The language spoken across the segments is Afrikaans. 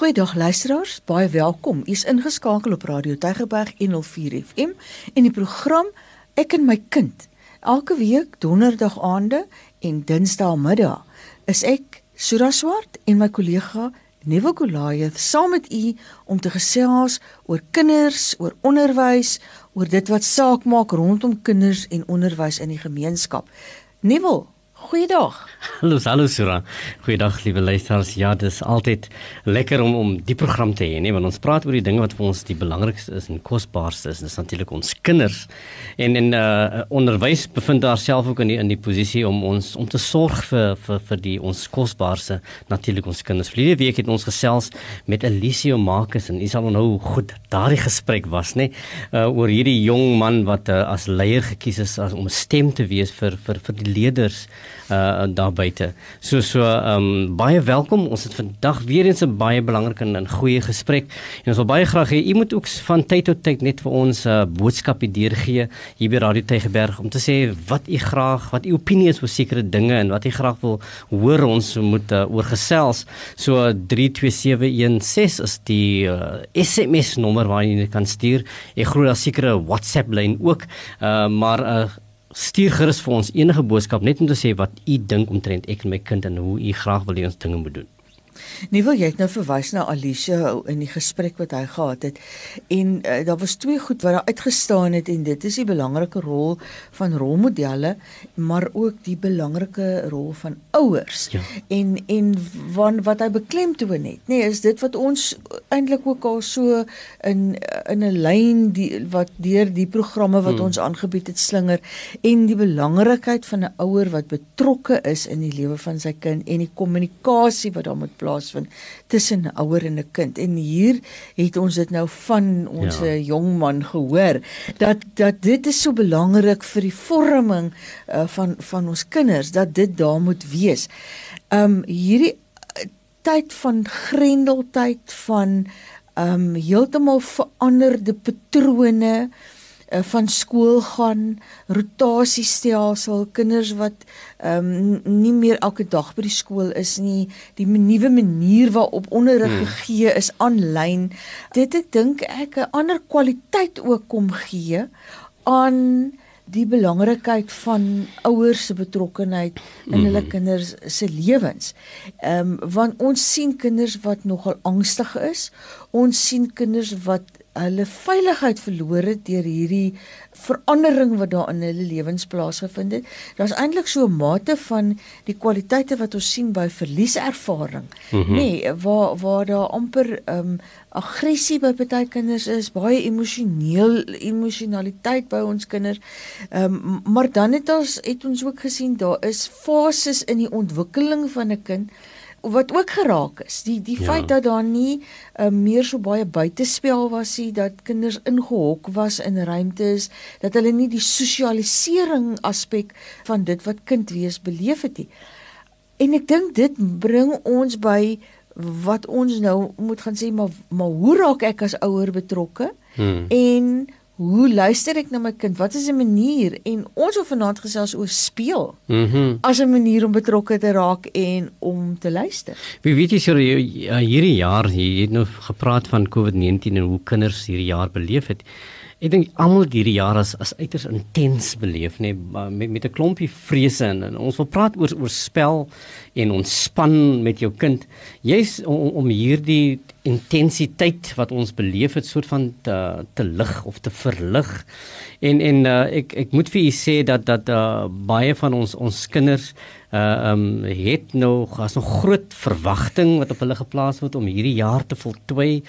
Goeiedag luisteraars, baie welkom. U is ingeskakel op Radio Tygerberg 104 FM en die program Ek en my kind. Elke week donderdag aande en dinsdae middag is ek Sura Swart en my kollega Nevo Goliath saam met u om te gesels oor kinders, oor onderwys, oor dit wat saak maak rondom kinders en onderwys in die gemeenskap. Nevo, Goeiedag. Hallo, hallo Sura. Goeiedag liewe luisteraars. Ja, dit is altyd lekker om om die program te hê, nee, want ons praat oor die dinge wat vir ons die belangrikste is en kosbaarste is. Dis natuurlik ons kinders. En en uh onderwys bevind daar self ook in die in die posisie om ons om te sorg vir vir vir die ons kosbaarste natuurlik ons kinders. Verlede week het ons gesels met Elisio Marcus en jy sal onthou hoe goed daardie gesprek was, nê, nee, uh oor hierdie jong man wat uh, as leier gekies is as om 'n stem te wees vir vir vir die leerders uh daar buite. So so um, baie welkom. Ons het vandag weer eens 'n baie belangrike en goeie gesprek. En ons wil baie graag hê u moet ook van tyd tot tyd net vir ons 'n uh, boodskap deurgee hier by Radio Tygerberg om te sê wat u graag, wat u opinie is oor sekere dinge en wat u graag wil hoor ons moet uh, oor gesels. So 32716 is die uh, SMS nommer waar jy kan stuur. Ek glo daar sekere WhatsApp lyn ook. Uh maar uh, stuur gerus vir ons enige boodskap net om te sê wat u dink omtrent ek en my kind en hoe u graag wil hê ons dinge moet doen. Nie wil jy nou verwys na Alicia in die gesprek wat hy gehad het en uh, daar was twee goed wat daar uitgestaan het en dit is die belangrike rol van rolmodelle maar ook die belangrike rol van ouers. Ja. En en van wat hy beklemtoon het, nê, nee, is dit wat ons eintlik ook al so in in 'n lyn die wat deur die programme wat hmm. ons aangebied het slinger en die belangrikheid van 'n ouer wat betrokke is in die lewe van sy kind en die kommunikasie wat daar moet plaasvind tussen 'n ouer en 'n kind. En hier het ons dit nou van ons ja. jong man gehoor dat dat dit is so belangrik vir die vorming uh, van van ons kinders dat dit daar moet wees. Um hierdie uh, tyd van grendeltyd van um heeltemal veranderde patrone uh, van skool gaan, rotasiestelsel, kinders wat ehm um, nie meer elke dag by die skool is nie, die nuwe manier waarop onderrig hmm. gegee is aanlyn. Dit ek dink ek 'n ander kwaliteit ook kom gee aan die belangrikheid van ouers se betrokkenheid in hulle hmm. kinders se lewens. Ehm um, want ons sien kinders wat nogal angstig is. Ons sien kinders wat hulle veiligheid verloor het deur hierdie verandering wat daar in hulle lewens plaasgevind het. Daar's eintlik so 'n mate van die kwaliteite wat ons sien by verlieservaring, mm -hmm. nê, nee, waar waar daar amper ehm um, aggressie by baie kinders is, baie emosioneel emosionaliteit by ons kinders. Ehm um, maar dan het ons het ons ook gesien daar is fases in die ontwikkeling van 'n kind wat ook geraak is. Die die ja. feit dat daar nie uh, meer so baie buitespel was nie, dat kinders ingehok was in ruimtes, dat hulle nie die sosialisering aspek van dit wat kind wees beleef het nie. En ek dink dit bring ons by wat ons nou moet gaan sê maar maar hoe raak ek as ouer betrokke? Hmm. En hoe luister ek na my kind? Wat is 'n manier? En ons wil vanaand gesels oor speel. Mhm. Mm as 'n manier om betrokke te raak en om te luister. Wie weet jy sou hierdie jaar hier het nou gepraat van COVID-19 en hoe kinders hierdie jaar beleef het. Ek dink almal hierdie jaar as as uiters intens beleef nê nee, met met 'n klompie vrese en, en ons wil praat oor oor spel en ontspan met jou kind. Jy's om, om hierdie intensiteit wat ons beleef het soort van te te lig of te verlig. En en uh, ek ek moet vir u sê dat dat uh, baie van ons ons kinders uh um het nog as 'n groot verwagting wat op hulle geplaas word om hierdie jaar te voltooi.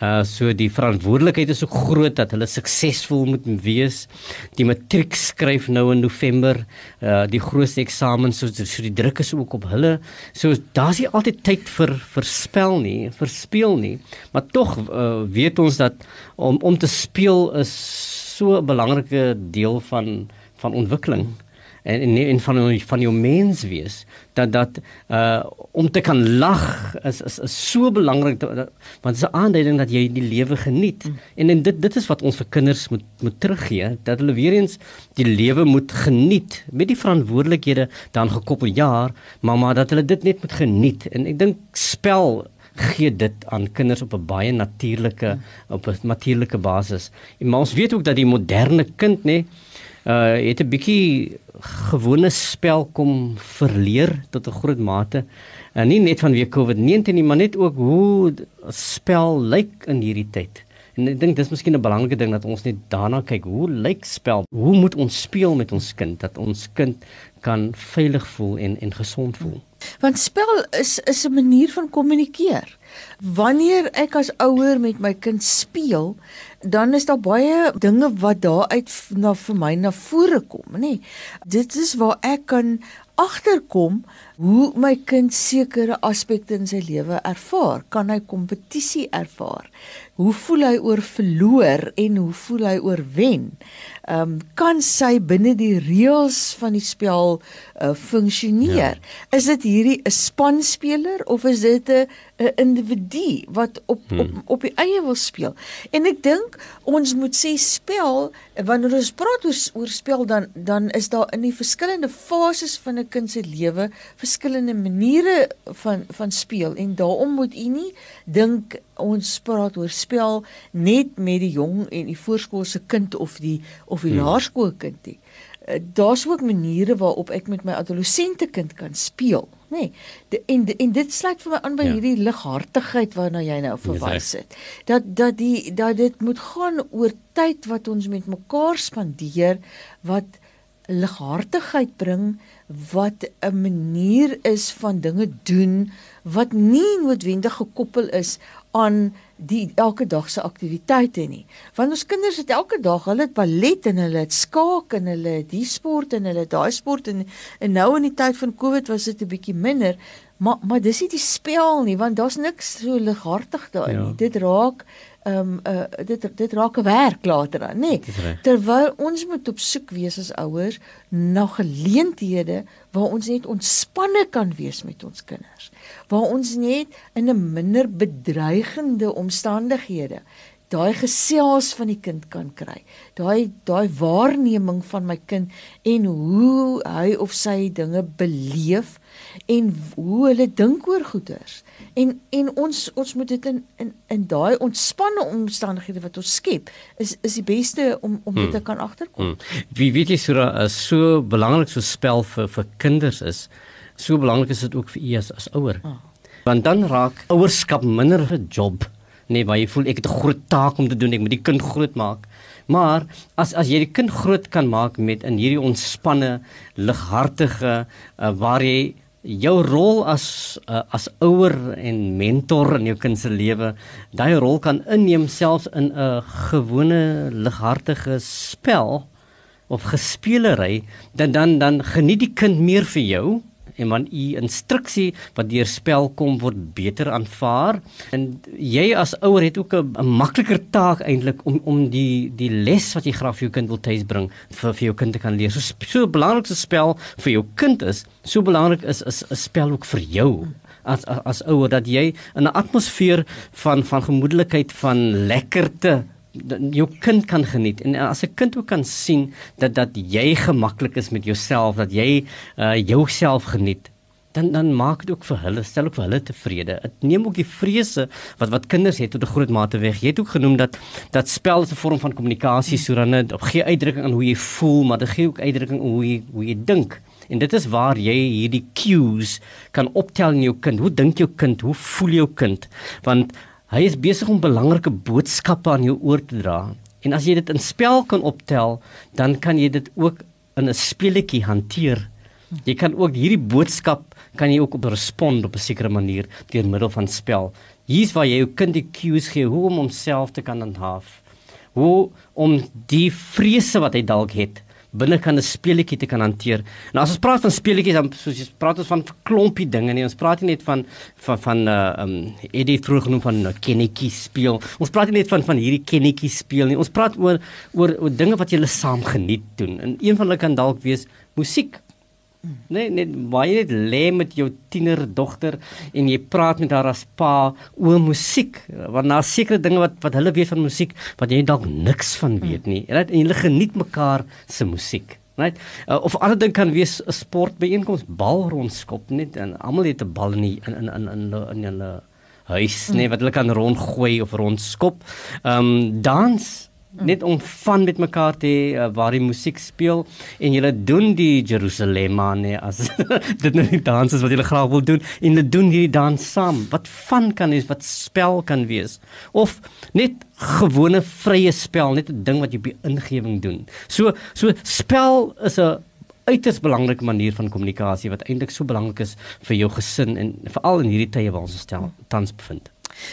Uh so die verantwoordelikheid is so groot dat hulle suksesvol moet wees. Die matriek skryf nou in November, uh die grootste eksamen so so die druk is ook op hulle. So daar's nie altyd tyd vir verspel nie, verspeel nie, maar tog uh, weet ons dat om om te speel is so 'n belangrike deel van van ontwikkeling en en, en van van jou mens wees dat dat uh om te kan lag is is, is so belangrik want dit is 'n aanduiding dat jy die lewe geniet mm. en en dit dit is wat ons vir kinders moet moet teruggee dat hulle weer eens die lewe moet geniet met die verantwoordelikhede dan gekoppel jaar maar maar dat hulle dit net moet geniet en ek dink spel gee dit aan kinders op 'n baie natuurlike op 'n natuurlike basis. En maar ons weet ook dat die moderne kind nê uh het 'n bietjie gewone spel kom verleer tot 'n groot mate. En nie net vanweë COVID-19 nie, maar net ook hoe spel lyk in hierdie tyd. En ek dink dis miskien 'n belangrike ding dat ons net daarna kyk, hoe lyk spel? Hoe moet ons speel met ons kind dat ons kind kan veilig voel en en gesond voel? Want spel is is 'n manier van kommunikeer. Wanneer ek as ouer met my kind speel, dan is daar baie dinge wat daaruit na vir my na vore kom, nê. Nee, dit is waar ek kan agterkom hoe my kind sekere aspekte in sy lewe ervaar. Kan hy kompetisie ervaar? Hoe voel hy oor verloor en hoe voel hy oor wen? Ehm um, kan sy binne die reëls van die spel uh, funksioneer? Ja. Is dit hierdie 'n spanspeler of is dit 'n 'n individu wat op hmm. op op die eie wil speel? En ek dink ons moet sê spel wanneer ons praat oor, oor spel dan dan is daar in die verskillende fases van 'n kind se lewe verskillende maniere van van speel en daarom moet u nie dink ons praat oor spel net met die jong en die voorskoolse kind of die of die hmm. laerskoolkind nie. Eh, daar's ook maniere waarop ek met my adolessente kind kan speel, nê. Nee, en en dit sluit vir my aan by ja. hierdie lighartigheid waarna jy nou verwys het. Dat dat die dat dit moet gaan oor tyd wat ons met mekaar spandeer wat lighartigheid bring wat 'n manier is van dinge doen wat nie noodwendig gekoppel is aan die elke dag se aktiwiteite nie. Want ons kinders het elke dag, hulle het ballet en hulle het skaak en hulle het die sport en hulle het daai sport en en nou in die tyd van Covid was dit 'n bietjie minder, maar maar dis nie die spel nie want daar's niks so lighartig daarin ja. nie. Dit raak ehm um, uh, dit dit raak 'n werk later dan, nê? Nee. Terwyl ons moet op soek wees as ouers na geleenthede waar ons net ontspanne kan wees met ons kinders. Waar ons net in 'n minder bedreigende omstandighede daai gesels van die kind kan kry. Daai daai waarneming van my kind en hoe hy of sy dinge beleef en hoe hulle dink oor goeders. En en ons ons moet dit in in in daai ontspanne omstandighede wat ons skep is is die beste om om dit hmm. te kan agterkom. Hmm. Wie weet jy so is so belangrik so spel vir vir kinders is. So belangrik is dit ook vir u as as ouer. Oh. Want dan raak ouerskap minder 'n job. Nee, waar jy voel ek het 'n groot taak om te doen, ek moet die kind groot maak. Maar as as jy die kind groot kan maak met in hierdie ontspanne, lighartige uh, waar jy jou rol as uh, as ouer en mentor in jou kind se lewe, daai rol kan inneem selfs in 'n gewone lighartige spel of gespelery, dan dan dan geniet die kind meer vir jou en man u instruksie wat deur spel kom word beter aanvaar en jy as ouer het ook 'n makliker taak eintlik om om die die les wat jy graag vir jou kind wil tuisbring vir vir jou kind te kan leer. So so belangrikste spel vir jou kind is, so belangrik is is 'n spel ook vir jou as as, as ouer dat jy in 'n atmosfeer van van gemoedelikheid van lekkerte jou kind kan geniet en as 'n kind ook kan sien dat dat jy gemaklik is met jouself dat jy uh, jouself geniet dan dan maak dit ook vir hulle stel ook vir hulle tevrede dit neem ook die vrese wat wat kinders het tot 'n groot mate weg jy het ook genoem dat dat spel 'n vorm van kommunikasie so dan dit gee uitdrukking aan hoe jy voel maar dit gee ook uitdrukking hoe jy hoe jy dink En dit is waar jy hierdie cues kan optel in jou kind. Hoe dink jou kind? Hoe voel jou kind? Want Hy is besig om belangrike boodskappe aan jou oor te dra. En as jy dit in spel kan optel, dan kan jy dit ook in 'n speletjie hanteer. Jy kan ook hierdie boodskap kan jy ook op respond op 'n sekere manier deur middel van spel. Hier's waar jy jou kind die cues gee hoe om homself te kan handhaaf. Hoe om die vrese wat hy dalk het binnekant 'n speletjie te kan hanteer. Nou as ons praat van speletjies dan soos jy praat ons van klompie dinge nie. Ons praat nie net van van van uh um Eddie vroeg genoem van uh, kennetjie speel. Ons praat nie net van van hierdie kennetjie speel nie. Ons praat oor oor, oor dinge wat jy saam geniet doen. En een van hulle kan dalk wees musiek. Nee, net baie net lê met jou tiener dogter en jy praat met haar as pa oor musiek. Want daar sekerre dinge wat wat hulle weet van musiek wat jy dalk niks van weet nie. Right? En hulle geniet mekaar se musiek. Right? Uh, of ander ding kan wees 'n sport byeenkoms, bal rondskop net en almal het 'n bal in die, in in in in in hulle huis, nee, wat hulle kan rondgooi of rondskop. Ehm um, dans net om van met mekaar te uh, waar die musiek speel en julle doen die Jerusalem nee as dit nou die dans is wat julle graag wil doen en julle doen hierdie dans saam. Wat van kan is wat spel kan wees. Of net gewone vrye spel net 'n ding wat jy by ingewing doen. So so spel is 'n uiters belangrike manier van kommunikasie wat eintlik so belangrik is vir jou gesin en veral in hierdie tye waar ons stel tans bevind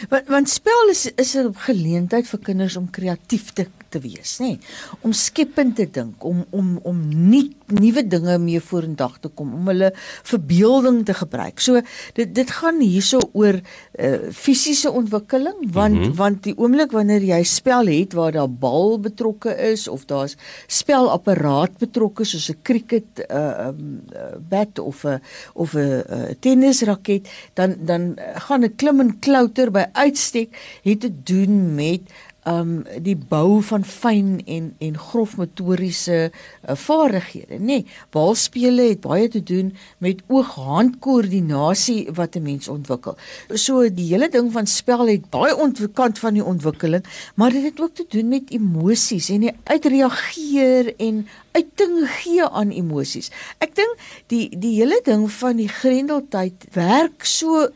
Want want spel is is 'n geleentheid vir kinders om kreatief te te wees, nê? Nee? Om skepend te dink, om om om nie nuwe dinge mee vorendag te kom, om hulle verbeelding te gebruik. So dit dit gaan hierso oor uh, fisiese ontwikkeling want mm -hmm. want die oomblik wanneer jy spel het waar daar bal betrokke is of daar's spelapparaat betrokke soos 'n cricket uh, um, bat of 'n of 'n uh, tennisraket, dan dan gaan 'n klim en klouter by uitstek het te doen met um die bou van fyn en en grof motoriese uh, vaardighede nê? Nee, baalspele het baie te doen met oog-hand-koördinasie wat 'n mens ontwikkel. So die hele ding van spel het baie ontwikkeld van die ontwikkeling maar dit het ook te doen met emosies en die uitreageer en uiting gee aan emosies. Ek dink die die hele ding van die grendeltyd werk so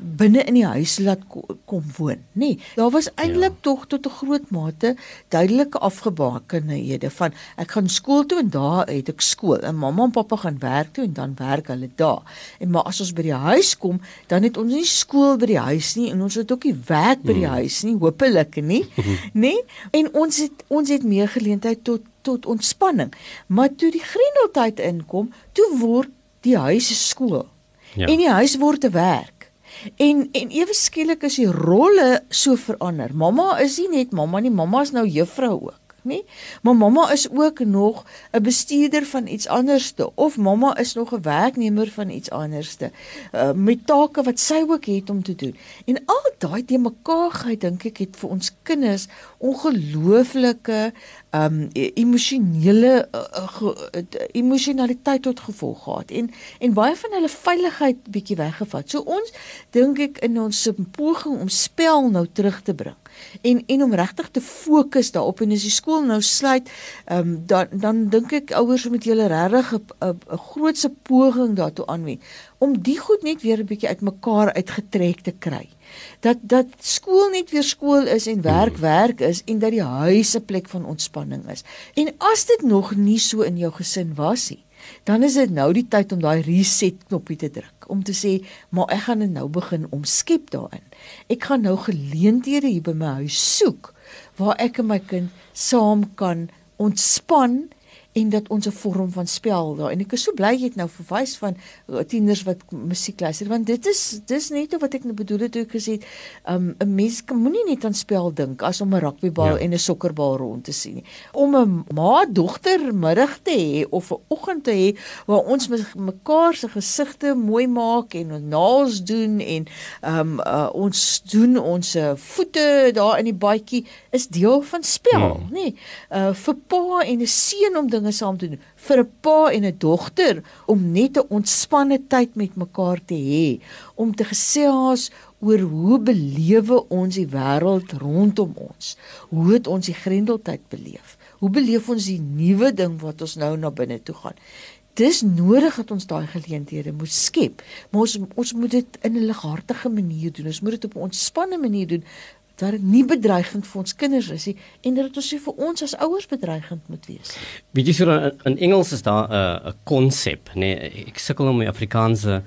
binne in die huis laat kom woon, nê. Nee, daar was eintlik ja. tog tot 'n groot mate duidelike afgebakenhede van ek gaan skool toe en daar het ek skool en mamma en pappa gaan werk toe en dan werk hulle daar. En maar as ons by die huis kom, dan het ons nie skool by die huis nie en ons het ook nie werk by die hmm. huis nie, hopelik nie, nê? En ons het ons het meer geleentheid tot tot ontspanning. Maar toe die grendeltyd inkom, toe word die huis skool. Ja. En die huis word 'n werk. En en ewe skielik is die rolle so verander. Mamma is nie net mamma nie, mamma is nou juffrou ook, nê? Maar mamma is ook nog 'n bestuurder van iets anderste of mamma is nog 'n werknemer van iets anderste. Uh, met take wat sy ook het om te doen. En al daai te mekaar gehou dink ek het vir ons kinders ongelooflike um emosionele uh, emosionaliteit tot gevolg gehad en en baie van hulle veiligheid bietjie weggevat. So ons dink ek in ons poging om spel nou terug te bring en en om regtig te fokus daarop en as die skool nou sluit, um dan dan dink ek ouers moet julle regtig 'n grootse poging daartoe aanwend om die goed net weer 'n bietjie uitmekaar uitgetrek te kry dat dat skool net weer skool is en werk hmm. werk is en dat die huis 'n plek van ontspanning is. En as dit nog nie so in jou gesin was nie, dan is dit nou die tyd om daai reset knoppie te druk om te sê, maar ek gaan nou begin omskep daarin. Ek gaan nou geleenthede hier by my huis soek waar ek en my kind saam kan ontspan en dat ons 'n vorm van spel daar en ek is so bly jy het nou verwys van uh, tieners wat musiek luister want dit is dis net wat ek nou bedoel het toe ek gesê het um, 'n mens kan moenie net aan spel dink as om 'n rugbybal ja. en 'n sokkerbal rond te sien nie om 'n ma dogter middag te hê of 'n oggend te hê waar ons mekaar se gesigte mooi maak en ons naels doen en um, uh, ons doen ons voete daar in die baadjie is deel van spel ja. nê nee, uh, vir pa en 'n seun om dinge saam te doen vir 'n pa en 'n dogter om net 'n ontspanne tyd met mekaar te hê om te gesels oor hoe belewe ons die wêreld rondom ons hoe het ons die grendeltyd beleef hoe beleef ons die nuwe ding wat ons nou na binne toe gaan. Dis nodig dat ons daai geleenthede moet skep maar ons ons moet dit in 'n lighartige manier doen ons moet dit op 'n ontspanne manier doen dat dit nie bedreigend vir ons kinders is nie en dat dit ons vir ons as ouers bedreigend moet wees. Weet jy so in, in Engels is daar 'n uh, 'n konsep, nee, ek sukkel om die Afrikaanse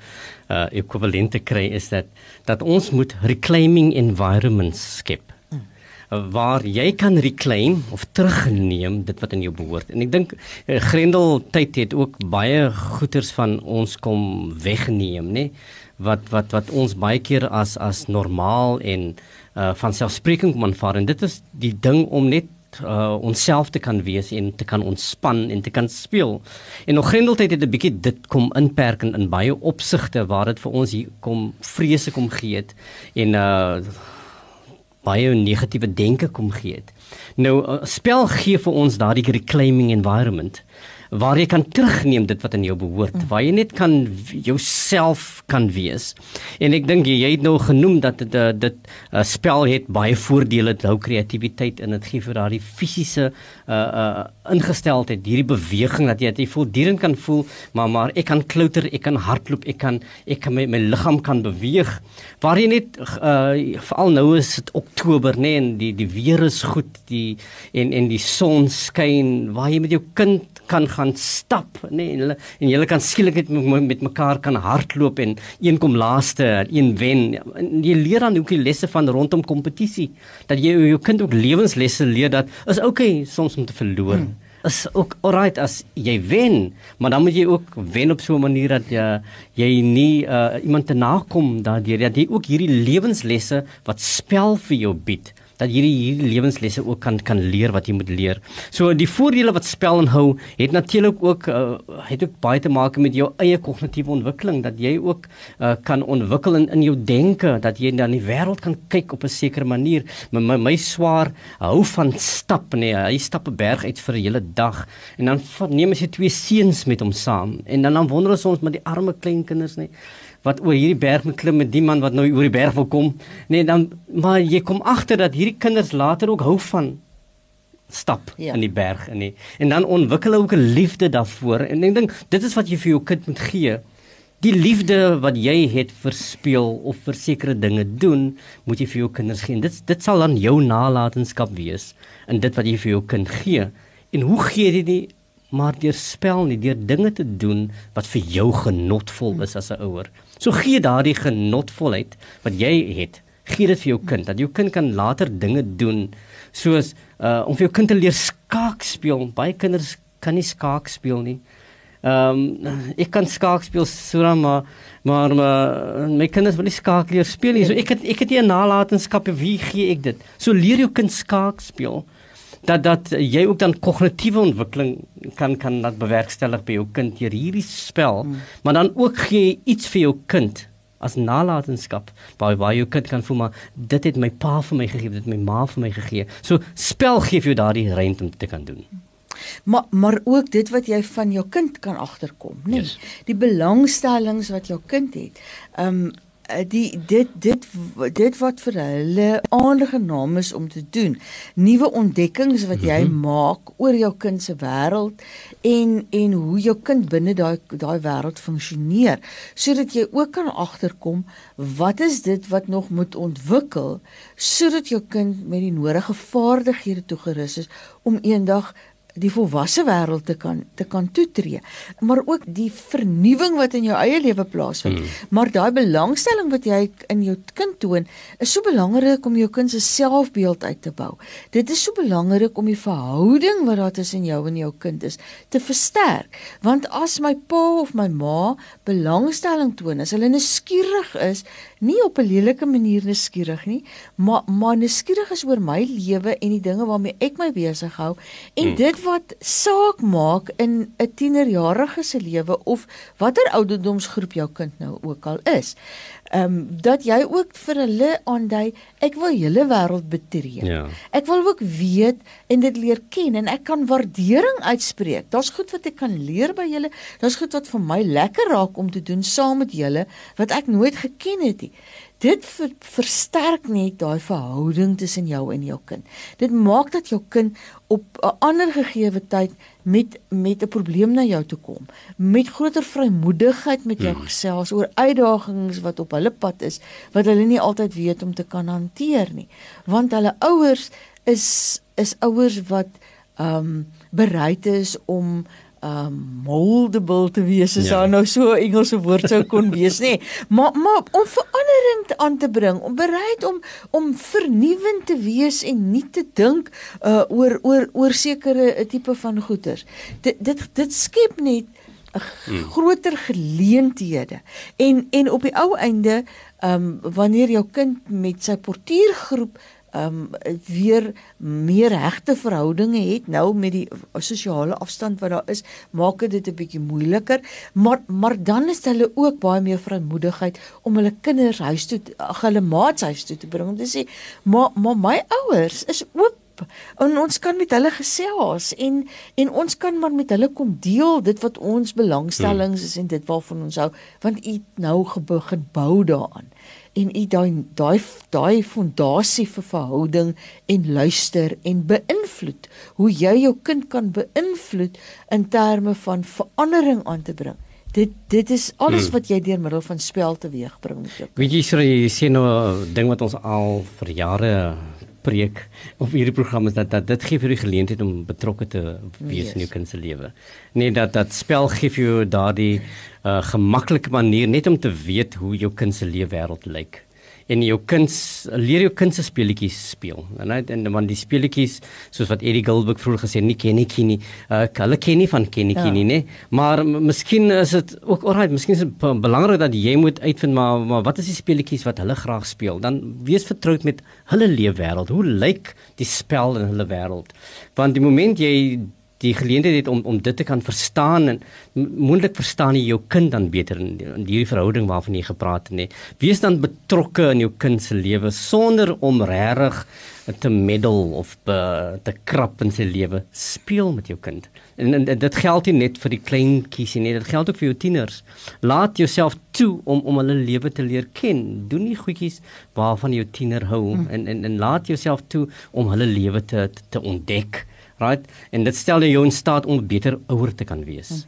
uh, ekwivalent te kry is dat dat ons moet reclaiming environments skep hmm. waar jy kan reclaim of terugneem dit wat in jou behoort. En ek dink uh, Grendel tyd het ook baie goeders van ons kom wegneem, nê? Wat wat wat ons baie keer as as normaal en uh van selfspreking kom aanvaar en dit is die ding om net uh onsself te kan wees en te kan ontspan en te kan speel. En nog grendeltyd het 'n bietjie dit kom inperk in, in baie opsigte waar dit vir ons hier kom vrese kom gee het en uh baie negatiewe denke kom gee het. Nou uh, spel gee vir ons daardie reclaiming environment waar jy kan terugneem dit wat aan jou behoort, mm. waar jy net kan jouself kan wees. En ek dink jy het nou genoem dat dit dit, dit uh, spel het baie voordele, dit hou kreatiwiteit in, dit gee vir daardie fisiese uh uh ingesteldheid, hierdie beweging dat jy dit voortdurend kan voel, maar maar ek kan klouter, ek kan hardloop, ek kan ek kan my, my liggaam kan beweeg. Waar jy net uh veral nou is dit Oktober, nê, nee, en die die weer is goed, die en en die son skyn, waar jy met jou kind kan gaan stap nê nee, en hulle en julle kan skielik met, met mekaar kan hardloop en een kom laaste een wen en jy leer dan ook die lesse van rondom kompetisie dat jy jou kind ook lewenslesse leer dat is okay soms om te verloor hmm. is ook alright as jy wen maar dan moet jy ook wen op so 'n manier dat jy jy nie uh, iemand te nakom daardeur dat jy ook hierdie lewenslesse wat spel vir jou bied dat jy hierdie lewenslesse ook kan kan leer wat jy moet leer. So die voordele wat spel inhou het natuurlik ook uh, het ook baie te maak met jou eie kognitiewe ontwikkeling dat jy ook uh, kan ontwikkel in in jou denke dat jy dan die wêreld kan kyk op 'n sekere manier. My my, my swaar hou van stap nee, hy stap 'n berg uit vir 'n hele dag en dan neem hy sy twee seuns met hom saam en dan dan wonder ons met die arme klein kinders nee wat oor hierdie berg moet klim met die man wat nou oor die berg wil kom. Nee, dan maar jy kom agter dat hierdie kinders later ook hou van stap ja. in die berg en nie. En dan ontwikkel hulle ook 'n liefde daarvoor. En ek dink dit is wat jy vir jou kind moet gee. Die liefde wat jy het vir speel of vir sekere dinge doen, moet jy vir jou kinders gee. Dit dit sal dan jou nalatenskap wees in dit wat jy vir jou kind gee. En hoe gee jy dit maar deur spel nie, deur dinge te doen wat vir jou genotvol is as 'n ouer. So gee daardie genotvolheid wat jy het, gee dit vir jou kind dat jou kind kan later dinge doen soos uh om vir jou kind te leer skaak speel. Baie kinders kan nie skaak speel nie. Ehm um, ek kan skaak speel so maar maar maar my kinders wil nie skaak leer speel nie. So ek het ek het nie 'n nalatenskap wie gee ek dit? So leer jou kind skaak speel dat dat jy ook dan kognitiewe ontwikkeling kan kan dat bewerkstellig by jou kind deur hierdie spel, hmm. maar dan ook gee iets vir jou kind as nalatenskap waar waar jou kind kan voel maar dit het my pa vir my gegee, dit het my ma vir my gegee. So spel gee vir jou daardie ruimte om te kan doen. Maar maar ook dit wat jy van jou kind kan agterkom, nê? Nee, yes. Die belangstellings wat jou kind het. Ehm um, die dit dit dit wat vir hulle aangenaam is om te doen nuwe ontdekkings wat jy mm -hmm. maak oor jou kind se wêreld en en hoe jou kind binne daai daai wêreld funksioneer sodat jy ook kan agterkom wat is dit wat nog moet ontwikkel sodat jou kind met die nodige vaardighede toegerus is om eendag die volwasse wêreld te kan te kan toetree. Maar ook die vernuwing wat in jou eie lewe plaasvind. Hmm. maar daai belangstelling wat jy in jou kind toon is so belangrik om jou kind se selfbeeld uit te bou. Dit is so belangrik om die verhouding wat daar tussen jou en jou kind is te versterk. Want as my pa of my ma belangstelling toon as hulle nuuskierig is nie op 'n lelike manier nuuskierig nie maar maar nuuskierig is oor my lewe en die dinge waarmee ek my besig hou en hmm. dit wat saak maak in 'n tienerjarige se lewe of watter ouderdomsgroep jou kind nou ook al is. Ehm um, dat jy ook vir hulle aandui ek wil julle wêreld betree. Ja. Ek wil ook weet en dit leer ken en ek kan waardering uitspreek. Daar's goed wat ek kan leer by julle. Daar's goed wat vir my lekker raak om te doen saam met julle wat ek nooit geken het nie dit ver, versterk net daai verhouding tussen jou en jou kind. Dit maak dat jou kind op 'n ander gegeewe tyd met met 'n probleem na jou toe kom, met groter vrymoedigheid met jou hmm. gesels oor uitdagings wat op hulle pad is wat hulle nie altyd weet om te kan hanteer nie. Want hulle ouers is is ouers wat ehm um, bereid is om um moldable te wees as ja. daar nou so 'n Engelse woord sou kon wees nê maar maar om verandering aan te bring om bereid om om vernuwend te wees en nie te dink uh oor oor oor sekere uh, tipe van goeder dit dit dit skep net 'n hmm. groter geleenthede en en op die ou einde um wanneer jou kind met sy portuïergroep um weer meer regte verhoudinge het nou met die sosiale afstand wat daar is, maak dit 'n bietjie moeiliker, maar maar dan is hulle ook baie meer vrymoedigheid om hulle kinders huis toe, hulle maats huis toe te bring. Om te sê, "Maar maar my ouers is ook En ons kan met hulle gesels en en ons kan maar met hulle kom deel dit wat ons belangstellings is en dit waarvan ons hou. Want u nou begin bou daaraan en u daai daai daai fondasie vir verhouding en luister en beïnvloed. Hoe jy jou kind kan beïnvloed in terme van verandering aan te bring. Dit dit is alles hmm. wat jy deur middel van spel teweegbring met jou weet jy sê nou 'n ding wat ons al vir jare preek op hierdie program is dat, dat dit gee vir jou geleentheid om betrokke te wees yes. in jou kind se lewe. Nee dat dat spel gee vir jou daardie uh, gemaklike manier net om te weet hoe jou kind se lewe wêreld lyk en jou kind leer jou kind se speletjies speel. En net en want die speletjies soos wat Eddie Gilbert vroeër gesê nie ken nie ken nie. Uh hulle ken nie van ken nie ken nie, ja. nê. Maar miskien is dit ook alright, miskien is dit belangrik dat jy moet uitvind maar maar wat is die speletjies wat hulle graag speel? Dan wees vertroud met hulle lewe wêreld. Hoe lyk die spel in hulle wêreld? Want die oomblik jy die geleentheid het om om dit te kan verstaan en moontlik verstaan jy jou kind dan beter in, in hierdie verhouding waarvan jy gepraat het nê. Wees dan betrokke in jou kind se lewe sonder om regtig te meddel of be, te krap in sy lewe. Speel met jou kind. En, en, en dit geld nie net vir die klein kiesie nie, dit geld ook vir jou tieners. Laat jouself toe om om hulle lewe te leer ken. Doen nie goedjies waarvan jou tiener hou hmm. en, en en laat jouself toe om hulle lewe te, te ontdek right? En dit stel jou in staat om beter ouer te kan wees.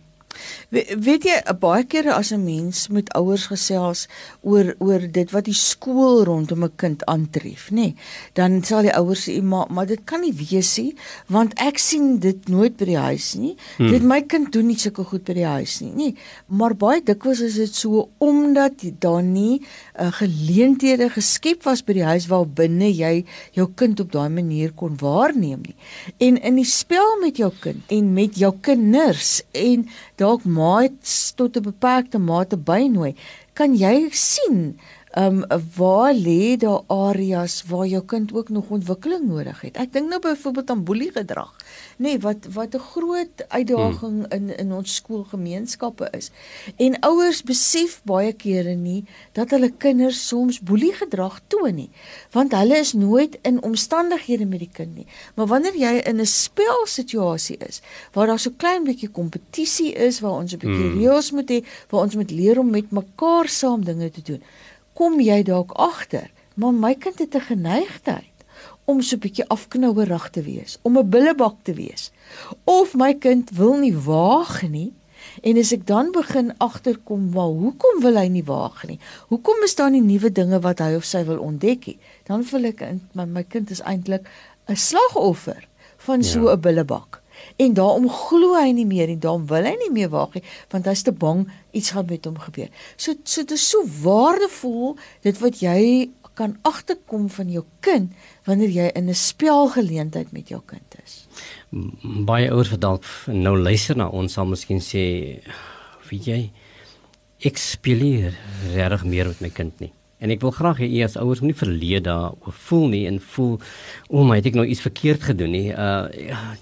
We, weet jy baie kere as 'n mens met ouers gesels oor oor dit wat die skool rondom 'n kind aantref, nê, nee, dan sal die ouers sê maar maar dit kan nie wees nie want ek sien dit nooit by die huis nie. Hmm. Dit my kind doen nie sulke goed by die huis nie, nê. Maar baie dikwels is dit so omdat daar nie 'n uh, geleenthede geskep was by die huis waar binne jy jou kind op daai manier kon waarneem nie. En in die spel met jou kind en met jou kinders en dalk maats tot 'n beperkte mate bynooi, kan jy sien ehm um, waar lê daar areas waar jou kind ook nog ontwikkeling nodig het. Ek dink nou byvoorbeeld aan boelie gedrag, nê, nee, wat wat 'n groot uitdaging hmm. in in ons skoolgemeenskappe is. En ouers besef baie kere nie dat hulle kinders soms boelie gedrag toon nie, want hulle is nooit in omstandighede met die kind nie. Maar wanneer jy in 'n spelsituasie is waar daar so klein bietjie kompetisie is, waar ons 'n bietjie hmm. reëls moet hê, waar ons moet leer om met mekaar saam dinge te doen kom jy dalk agter, maar my kind het 'n geneigtheid om so 'n bietjie afknouerig te wees, om 'n billebak te wees. Of my kind wil nie waag nie. En as ek dan begin agterkom, "Wel, hoekom wil hy nie waag nie? Hoekom is daar nie nuwe dinge wat hy of sy wil ontdek nie?" Dan voel ek my my kind is eintlik 'n slagoffer van so 'n ja. billebak en daarom glo hy nie meer en daarom wil hy nie meer waag nie want hy's te bang iets gaan met hom gebeur. So so dit is so waardevol dit wat jy kan agterkom van jou kind wanneer jy in 'n spelgeleentheid met jou kind is. Baie ouers wat dalk nou luister na ons sal miskien sê weet jy ek speel hier regtig meer met my kind nie. En ek wil graag hê u as ouers moenie verleë daaroor voel nie en voel o my het ek nou iets verkeerd gedoen nie. Uh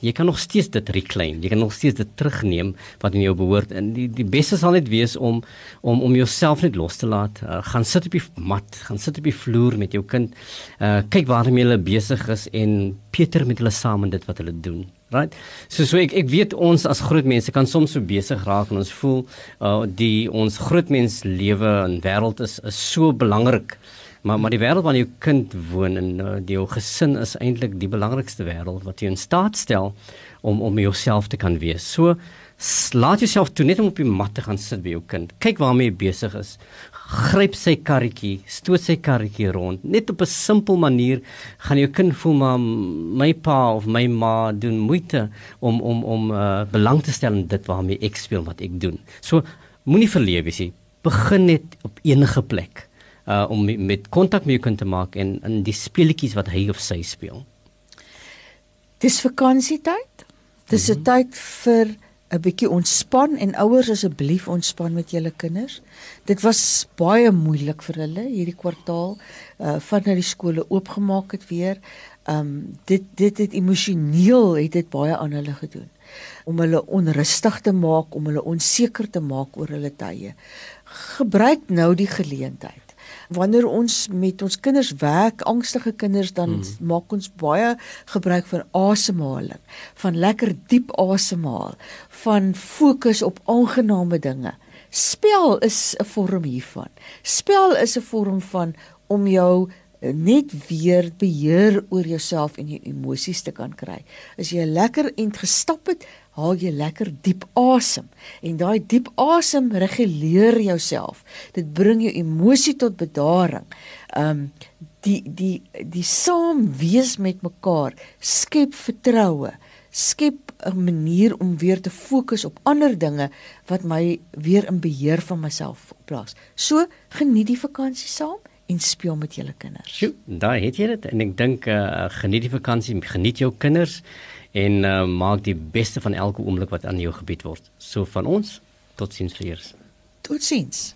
jy kan nog steeds dit reclaim. Jy kan nog steeds dit terugneem wat in jou behoort. En die die beste sal net wees om om om jouself net los te laat. Uh, gaan sit op die mat, gaan sit op die vloer met jou kind. Uh kyk waarmee hulle besig is en Pieter met hulle saam in dit wat hulle doen. Right. So so ek ek weet ons as groot mense kan soms so besig raak en ons voel uh die ons groot mens lewe en wêreld is is so belangrik. Maar maar die wêreld waarin jou kind woon en uh, die jou gesin is eintlik die belangrikste wêreld wat jy in staat stel om om jouself te kan wees. So laat jouself toe net om op die mat te gaan sit by jou kind. Kyk waarmee jy besig is gryp sy karretjie, stoot sy karretjie rond. Net op 'n simpel manier gaan jou kind voel maar my pa of my ma doen moeite om om om uh, belang te stel in dit waarmee ek speel wat ek doen. So moenie verleef wees nie. Begin net op enige plek uh om met kontak met jou kind te maak en in die speletjies wat hy of sy speel. Dis vakansietyd. Dis 'n mm -hmm. tyd vir 'n bietjie ontspan en ouers asseblief ontspan met julle kinders. Dit was baie moeilik vir hulle hierdie kwartaal uh vandat die skole oopgemaak het weer. Um dit dit het emosioneel het dit baie aan hulle gedoen om hulle onrustig te maak, om hulle onseker te maak oor hulle tye. Gebruik nou die geleentheid Wanneer ons met ons kinders werk, angstige kinders, dan hmm. maak ons baie gebruik van asemhaling, van lekker diep asemhaal, van fokus op aangename dinge. Spel is 'n vorm hiervan. Spel is 'n vorm van om jou net weer beheer oor jouself en jou emosies te kan kry. As jy lekker ent gestap het, haal jy lekker diep asem en daai diep asem reguleer jouself. Dit bring jou emosie tot bedaring. Um die die die saam wees met mekaar skep vertroue, skep 'n manier om weer te fokus op ander dinge wat my weer in beheer van myself plaas. So geniet die vakansie saam en speel met julle kinders. Sjoe, daai het jy dit en ek dink uh, geniet die vakansie, geniet jou kinders en uh, maak die beste van elke oomblik wat aan jou gebied word. So van ons, totsiens vir eers. Totsiens.